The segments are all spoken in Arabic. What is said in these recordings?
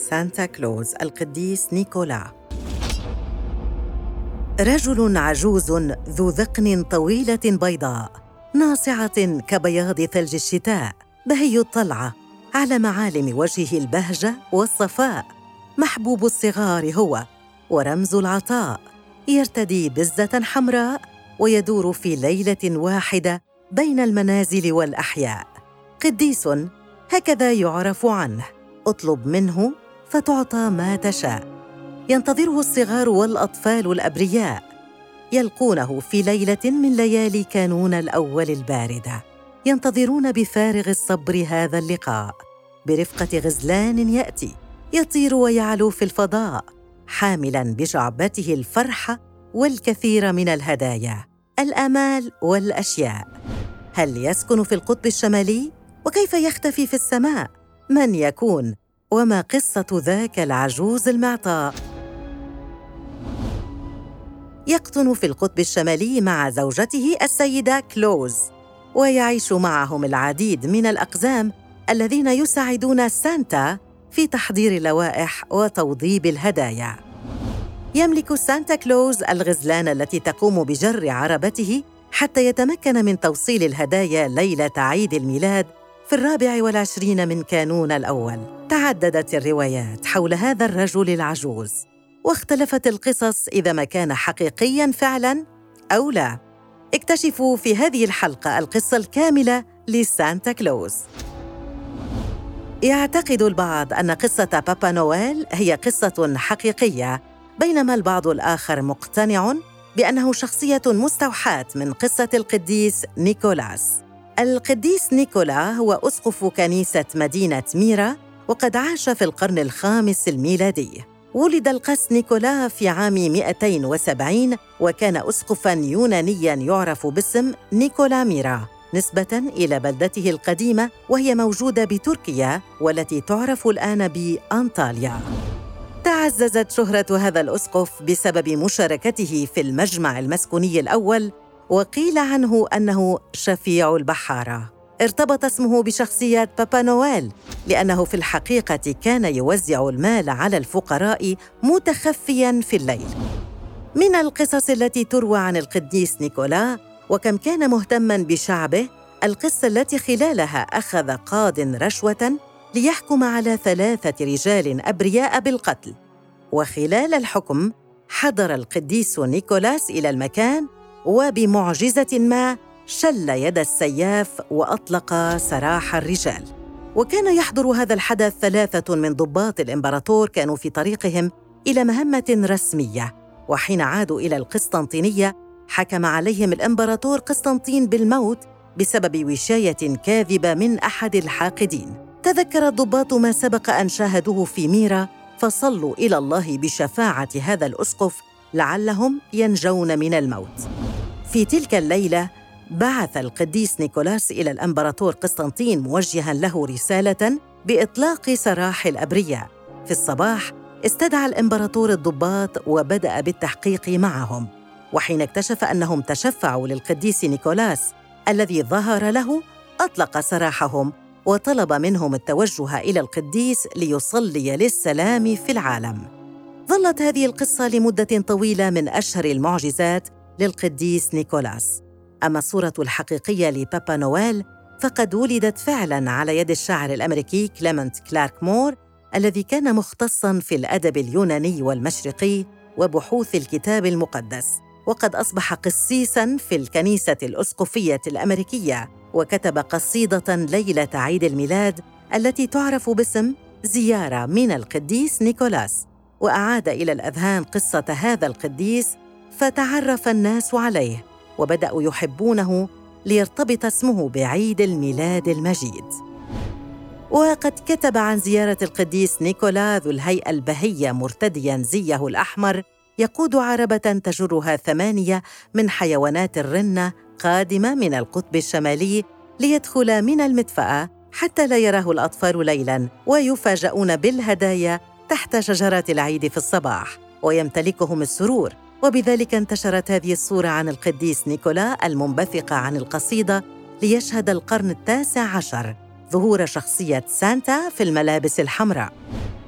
سانتا كلوز القديس نيكولا. رجل عجوز ذو ذقن طويلة بيضاء ناصعة كبياض ثلج الشتاء بهي الطلعة على معالم وجهه البهجة والصفاء. محبوب الصغار هو ورمز العطاء. يرتدي بزة حمراء ويدور في ليلة واحدة بين المنازل والأحياء. قديس هكذا يعرف عنه. اطلب منه فتعطى ما تشاء. ينتظره الصغار والأطفال الأبرياء. يلقونه في ليلة من ليالي كانون الأول الباردة. ينتظرون بفارغ الصبر هذا اللقاء. برفقة غزلان يأتي. يطير ويعلو في الفضاء. حاملا بجعبته الفرحة والكثير من الهدايا. الأمال والأشياء. هل يسكن في القطب الشمالي؟ وكيف يختفي في السماء؟ من يكون؟ وما قصة ذاك العجوز المعطاء. يقطن في القطب الشمالي مع زوجته السيدة كلوز ويعيش معهم العديد من الأقزام الذين يساعدون سانتا في تحضير اللوائح وتوضيب الهدايا. يملك سانتا كلوز الغزلان التي تقوم بجر عربته حتى يتمكن من توصيل الهدايا ليلة عيد الميلاد في الرابع والعشرين من كانون الأول تعددت الروايات حول هذا الرجل العجوز واختلفت القصص إذا ما كان حقيقياً فعلاً أو لا. اكتشفوا في هذه الحلقة القصة الكاملة لسانتا كلوز. يعتقد البعض أن قصة بابا نويل هي قصة حقيقية بينما البعض الآخر مقتنع بأنه شخصية مستوحاة من قصة القديس نيكولاس. القديس نيكولا هو أسقف كنيسة مدينة ميرا وقد عاش في القرن الخامس الميلادي. ولد القس نيكولا في عام 270 وكان أسقفاً يونانياً يعرف باسم نيكولا ميرا نسبة إلى بلدته القديمة وهي موجودة بتركيا والتي تعرف الآن بأنطاليا. تعززت شهرة هذا الأسقف بسبب مشاركته في المجمع المسكوني الأول وقيل عنه أنه شفيع البحارة. ارتبط اسمه بشخصيه بابا نويل لأنه في الحقيقة كان يوزع المال على الفقراء متخفيا في الليل. من القصص التي تروى عن القديس نيكولا وكم كان مهتما بشعبه القصة التي خلالها أخذ قاض رشوه ليحكم على ثلاثة رجال أبرياء بالقتل. وخلال الحكم حضر القديس نيكولاس إلى المكان وبمعجزة ما شل يد السياف وأطلق سراح الرجال. وكان يحضر هذا الحدث ثلاثة من ضباط الإمبراطور كانوا في طريقهم إلى مهمة رسمية. وحين عادوا إلى القسطنطينية حكم عليهم الإمبراطور قسطنطين بالموت بسبب وشاية كاذبة من أحد الحاقدين. تذكر الضباط ما سبق أن شاهدوه في ميرا فصلوا إلى الله بشفاعة هذا الأسقف لعلهم ينجون من الموت. في تلك الليلة بعث القديس نيكولاس إلى الأمبراطور قسطنطين موجها له رسالة بإطلاق سراح الأبرياء. في الصباح استدعى الأمبراطور الضباط وبدأ بالتحقيق معهم. وحين اكتشف أنهم تشفعوا للقديس نيكولاس الذي ظهر له أطلق سراحهم وطلب منهم التوجه إلى القديس ليصلي للسلام في العالم. ظلت هذه القصة لمدة طويلة من أشهر المعجزات للقديس نيكولاس. أما الصورة الحقيقية لبابا نويل فقد ولدت فعلاً على يد الشاعر الأمريكي كليمنت كلارك مور الذي كان مختصاً في الأدب اليوناني والمشرقي وبحوث الكتاب المقدس. وقد أصبح قسيساً في الكنيسة الأسقفية الأمريكية وكتب قصيدة ليلة عيد الميلاد التي تعرف باسم زيارة من القديس نيكولاس. وأعاد إلى الأذهان قصة هذا القديس فتعرف الناس عليه وبدأوا يحبونه ليرتبط اسمه بعيد الميلاد المجيد. وقد كتب عن زيارة القديس نيكولا ذو الهيئة البهية مرتديا زيه الأحمر يقود عربة تجرها ثمانية من حيوانات الرنة قادمة من القطب الشمالي ليدخل من المدفأة حتى لا يراه الأطفال ليلا ويفاجؤون بالهدايا تحت شجره العيد في الصباح ويمتلكهم السرور وبذلك انتشرت هذه الصورة عن القديس نيكولا المنبثقة عن القصيدة ليشهد القرن التاسع عشر ظهور شخصية سانتا في الملابس الحمراء.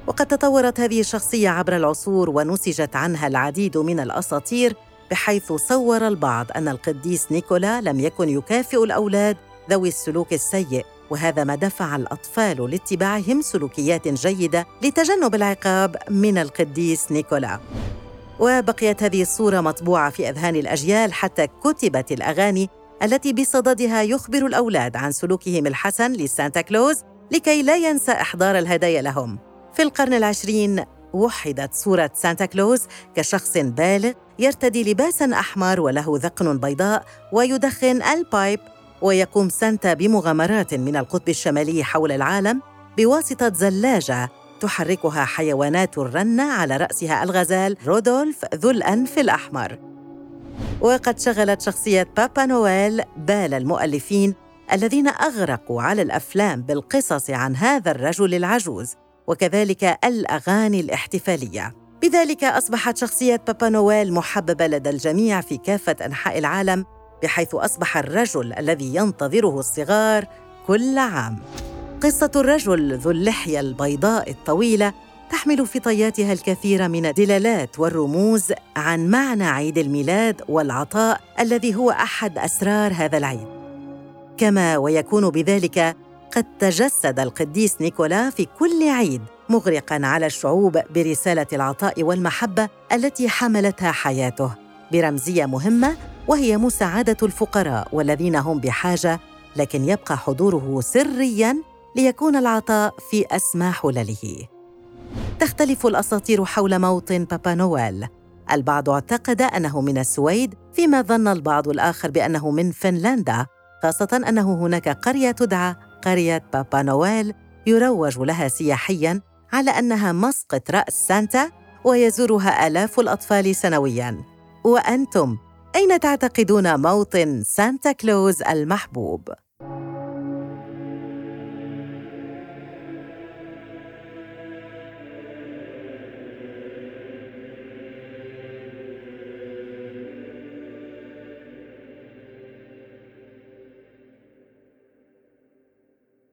وقد تطورت هذه الشخصية عبر العصور ونسجت عنها العديد من الأساطير بحيث صور البعض أن القديس نيكولا لم يكن يكافئ الأولاد ذوي السلوك السيء وهذا ما دفع الأطفال لاتباعهم سلوكيات جيدة لتجنب العقاب من القديس نيكولا. وبقيت هذه الصورة مطبوعة في أذهان الأجيال حتى كتبت الأغاني التي بصددها يخبر الأولاد عن سلوكهم الحسن لسانتا كلوز لكي لا ينسى إحضار الهدايا لهم. في القرن العشرين وحدت صورة سانتا كلوز كشخص بالغ يرتدي لباسا أحمر وله ذقن بيضاء ويدخن ال pipe ويقوم سانتا بمغامرات من القطب الشمالي حول العالم بواسطة زلاجة تحركها حيوانات الرنة على رأسها الغزال رودولف ذو الأنف الأحمر. وقد شغلت شخصية بابا نويل بال المؤلفين الذين أغرقوا على الأفلام بالقصص عن هذا الرجل العجوز وكذلك الأغاني الاحتفالية. بذلك أصبحت شخصية بابا نويل محببة لدى الجميع في كافة أنحاء العالم بحيث أصبح الرجل الذي ينتظره الصغار كل عام. قصة الرجل ذو اللحية البيضاء الطويلة تحمل في طياتها الكثير من الدلالات والرموز عن معنى عيد الميلاد والعطاء الذي هو أحد أسرار هذا العيد. كما ويكون بذلك قد تجسد القديس نيكولا في كل عيد مغرقا على الشعوب برسالة العطاء والمحبة التي حملتها حياته برمزية مهمة وهي مساعدة الفقراء والذين هم بحاجة لكن يبقى حضوره سريا ليكون العطاء في اسمى حلله. تختلف الأساطير حول موطن بابا نويل. البعض اعتقد أنه من السويد فيما ظن البعض الآخر بأنه من فنلندا خاصة أنه هناك قرية تدعى قرية بابا نويل يروج لها سياحيا على أنها مسقط رأس سانتا ويزورها آلاف الأطفال سنويا. وأنتم أين تعتقدون موطن سانتا كلوز المحبوب؟